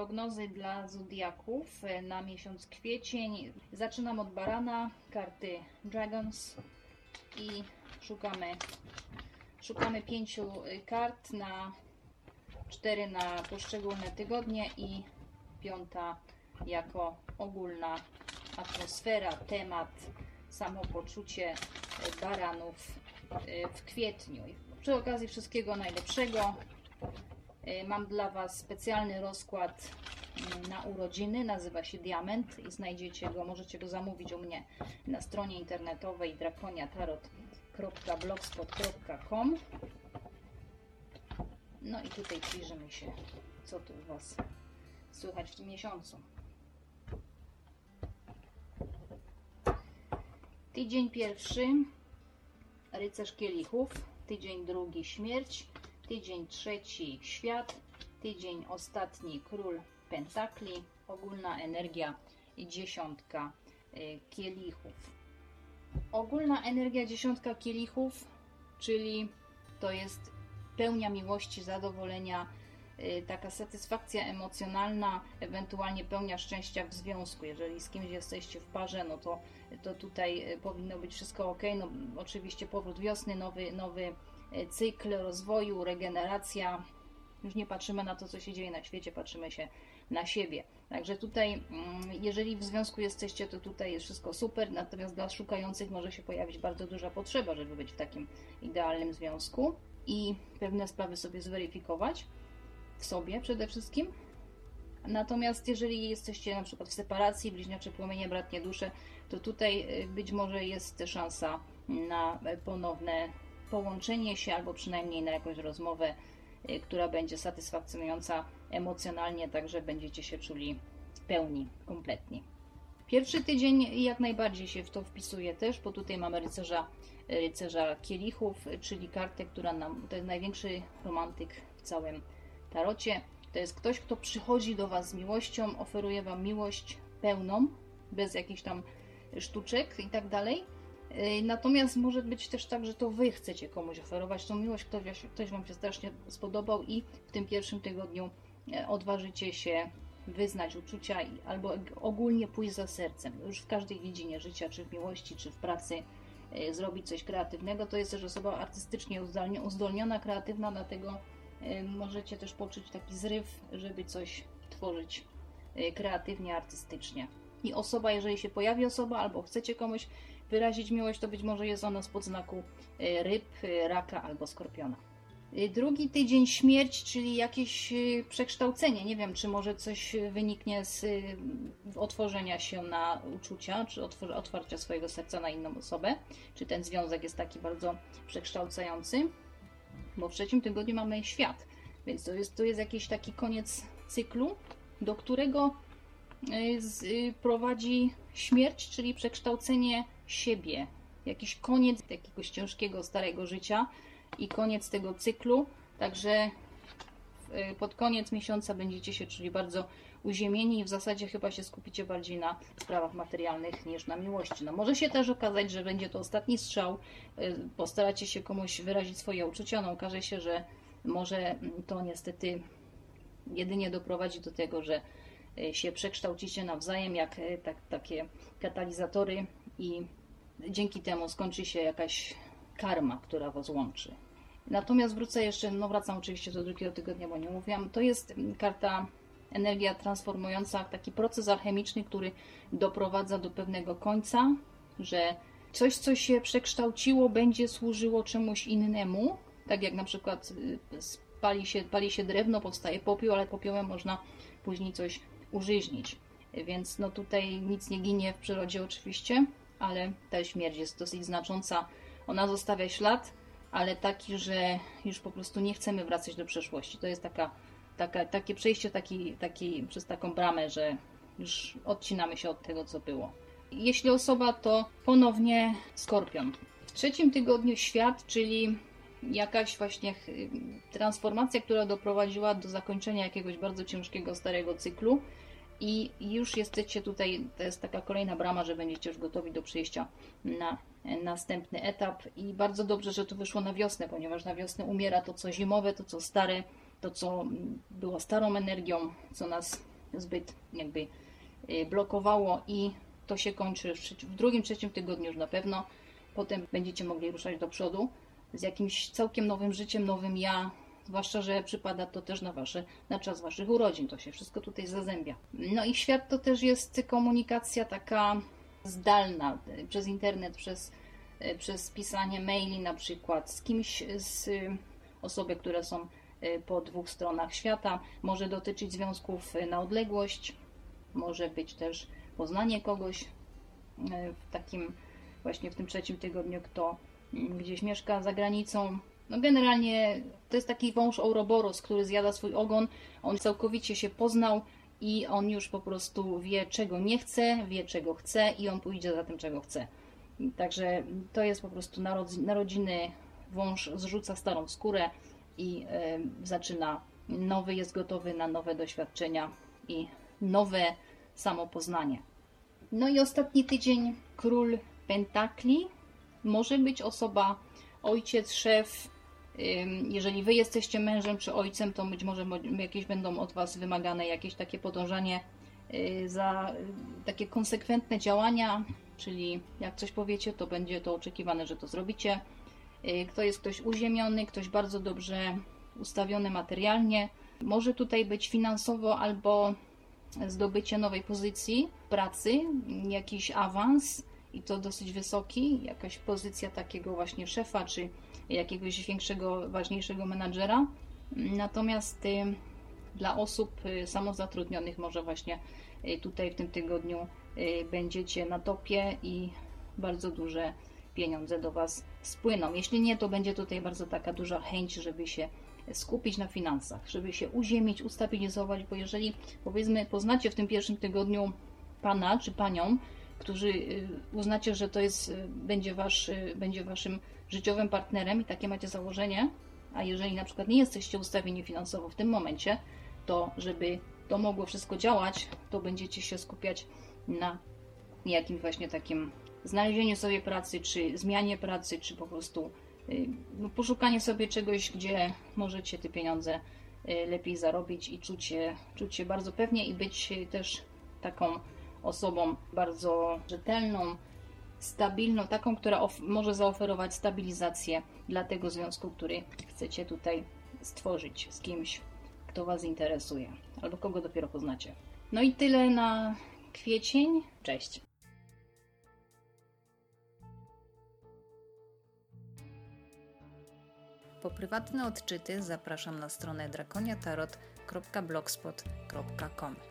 prognozy dla zodiaków e, na miesiąc kwiecień. Zaczynam od barana, karty Dragons i szukamy, szukamy pięciu y, kart na cztery na poszczególne tygodnie i piąta jako ogólna atmosfera, temat, samopoczucie y, baranów y, w kwietniu. Przy okazji wszystkiego najlepszego. Y, Mam dla Was specjalny rozkład y, na urodziny, nazywa się Diament i znajdziecie go, możecie go zamówić u mnie na stronie internetowej drakoniatarot.blogspot.com No i tutaj przyjrzymy się, co tu u Was słychać w tym miesiącu. Tydzień pierwszy rycerz kielichów, tydzień drugi śmierć, tydzień trzeci świat, tydzień ostatni król pentakli, ogólna energia i dziesiątka y, kielichów. Ogólna energia dziesiątka kielichów, czyli to jest pełnia miłości, zadowolenia, y, taka satysfakcja emocjonalna, ewentualnie pełnia szczęścia w związku. Jeżeli z kimś jesteście w parze, no to, to tutaj y, powinno być wszystko ok. No, oczywiście powrót wiosny, nowy, nowy cykl rozwoju, regeneracja. Już nie patrzymy na to, co się dzieje na świecie, patrzymy się na siebie. Także tutaj, mm, jeżeli w związku jesteście, to tutaj jest wszystko super, natomiast dla szukających może się pojawić bardzo duża potrzeba, żeby być w takim idealnym związku i pewne sprawy sobie zweryfikować w sobie przede wszystkim. Natomiast jeżeli jesteście na przykład w separacji, bliźniacze płomienie, bratnie dusze, to tutaj y, być może jest szansa na y, ponowne połączenie się albo przynajmniej na jakąś rozmowę, y, która będzie satysfakcjonująca emocjonalnie, także będziecie się czuli pełni, kompletni. Pierwszy tydzień jak najbardziej się w to wpisuje też, bo tutaj mamy rycerza, rycerza kielichów, czyli kartę, która nam, to jest największy romantyk w całym tarocie. To jest ktoś, kto przychodzi do Was z miłością, oferuje Wam miłość pełną, bez jakichś tam sztuczek i tak dalej. Natomiast może być też tak, że to Wy chcecie komuś oferować tą miłość, ktoś, ktoś Wam się strasznie spodobał i w tym pierwszym tygodniu e, odważycie się wyznać uczucia albo ogólnie pójść za sercem. Już w każdej dziedzinie życia, czy w miłości, czy w pracy, e, zrobić coś kreatywnego. To jest też osoba artystycznie uzdolni- uzdolniona, kreatywna, dlatego e, możecie też poczuć taki zryw, żeby coś tworzyć kreatywnie, artystycznie. I osoba, jeżeli się pojawi osoba, albo chcecie komuś wyrazić miłość, to być może jest ona spod znaku e, ryb, e, raka albo skorpiona. Y, Drugi tydzień śmierć, czyli jakieś przekształcenie. Nie wiem, czy może coś wyniknie z otworzenia się na uczucia, czy otwarcia swojego serca na inną osobę, czy ten związek jest taki bardzo przekształcający. Bo w trzecim tygodniu mamy świat, więc to jest, to jest jakiś taki koniec cyklu, do którego prowadzi śmierć, czyli przekształcenie siebie. Jakiś koniec jakiegoś ciężkiego, starego życia i koniec tego cyklu. Także y, pod koniec miesiąca będziecie się czuli bardzo uziemieni i w zasadzie chyba się skupicie bardziej na sprawach materialnych niż na miłości. No może się też okazać, że będzie to ostatni strzał, y, postaracie się komuś wyrazić swoje uczucia, no okaże się, że może to niestety jedynie doprowadzi do tego, że y, się przekształcicie nawzajem jak tak, takie katalizatory i dzięki temu skończy się jakaś karma, która was łączy. Natomiast wrócę jeszcze, no wracam oczywiście do drugiego tygodnia, bo nie mówiłam. To jest mm, karta energia transformująca, taki proces alchemiczny, który doprowadza do pewnego końca, że coś, co się przekształciło, będzie służyło czemuś innemu. Tak jak na przykład y, spali się, pali się drewno, powstaje popiół, ale popiołem można później coś użyźnić. Więc no tutaj nic nie ginie w przyrodzie oczywiście, ale ta śmierć jest dosyć znacząca. Ona zostawia ślad, ale taki, że już po prostu nie chcemy wracać do przeszłości. To jest taka, taka, takie przejście taki, taki, przez taką bramę, że już odcinamy się od tego, co było. Jeśli osoba, to ponownie skorpion. W trzecim tygodniu świat, czyli jakaś właśnie transformacja, która doprowadziła do zakończenia jakiegoś bardzo ciężkiego, starego cyklu. I już jesteście tutaj, to jest taka kolejna brama, że będziecie już gotowi do przejścia na następny etap. I bardzo dobrze, że to wyszło na wiosnę, ponieważ na wiosnę umiera to, co zimowe, to, co stare, to, co było starą energią, co nas zbyt jakby y, blokowało i to się kończy w, drugim, trzecim tygodniu już na pewno. Potem będziecie mogli ruszać do przodu z jakimś całkiem nowym życiem, nowym ja. Zwłaszcza, że przypada to też na, wasze, na czas Waszych urodzin. To się wszystko tutaj zazębia. No i świat to też jest komunikacja taka zdalna y, przez internet, przez, y, przez pisanie maili na przykład z kimś z y, osoby, które są po dwóch stronach świata. Może dotyczyć związków na odległość, może być też poznanie kogoś w takim właśnie w tym trzecim tygodniu, kto gdzieś mieszka za granicą. No generalnie to jest taki wąż Ouroboros, który zjada swój ogon. On całkowicie się poznał i on już po prostu wie, czego nie chce, wie, czego chce i on pójdzie za tym, czego chce. Także to jest po prostu narodz- narodziny wąż zrzuca starą skórę i e, zaczyna nowy, jest gotowy na nowe doświadczenia i nowe samopoznanie. No i ostatni tydzień król pentakli może być osoba, ojciec, szef. Jeżeli wy jesteście mężem czy ojcem, to być może mo- jakieś będą od was wymagane jakieś takie podążanie y, za y, takie konsekwentne działania, czyli jak coś powiecie, to będzie to oczekiwane, że to zrobicie. Y, To jest ktoś uziemiony, ktoś bardzo dobrze ustawiony materialnie. Może tutaj być finansowo albo zdobycie nowej pozycji pracy, jakiś awans i to dosyć wysoki, jakaś pozycja takiego właśnie szefa czy jakiegoś większego, ważniejszego menadżera. Natomiast y, dla osób y, samozatrudnionych może właśnie y, tutaj w tym tygodniu będziecie na topie i bardzo duże pieniądze do Was spłyną. Jeśli nie, to będzie tutaj bardzo taka duża chęć, żeby się skupić na finansach, żeby się uziemić, ustabilizować, bo jeżeli powiedzmy poznacie w tym pierwszym tygodniu pana czy panią, którzy y, uznacie, że to jest, y, będzie, wasz, y, będzie waszym życiowym partnerem i takie macie założenie, a jeżeli na przykład nie jesteście ustawieni finansowo w tym momencie, to żeby to mogło wszystko działać, to będziecie się skupiać na jakimś właśnie takim znalezieniu sobie pracy, czy zmianie pracy, czy po prostu no, poszukanie sobie czegoś, gdzie możecie te pieniądze lepiej zarobić i czuć się, czuć się bardzo pewnie i być też taką osobą bardzo rzetelną, stabilną, taką, która może zaoferować stabilizację dla tego związku, który chcecie tutaj stworzyć z kimś, kto Was interesuje albo kogo dopiero poznacie. No i tyle na kwiecień. Cześć. Po prywatne odczyty zapraszam na stronę drakoniatarot.blogspot.com.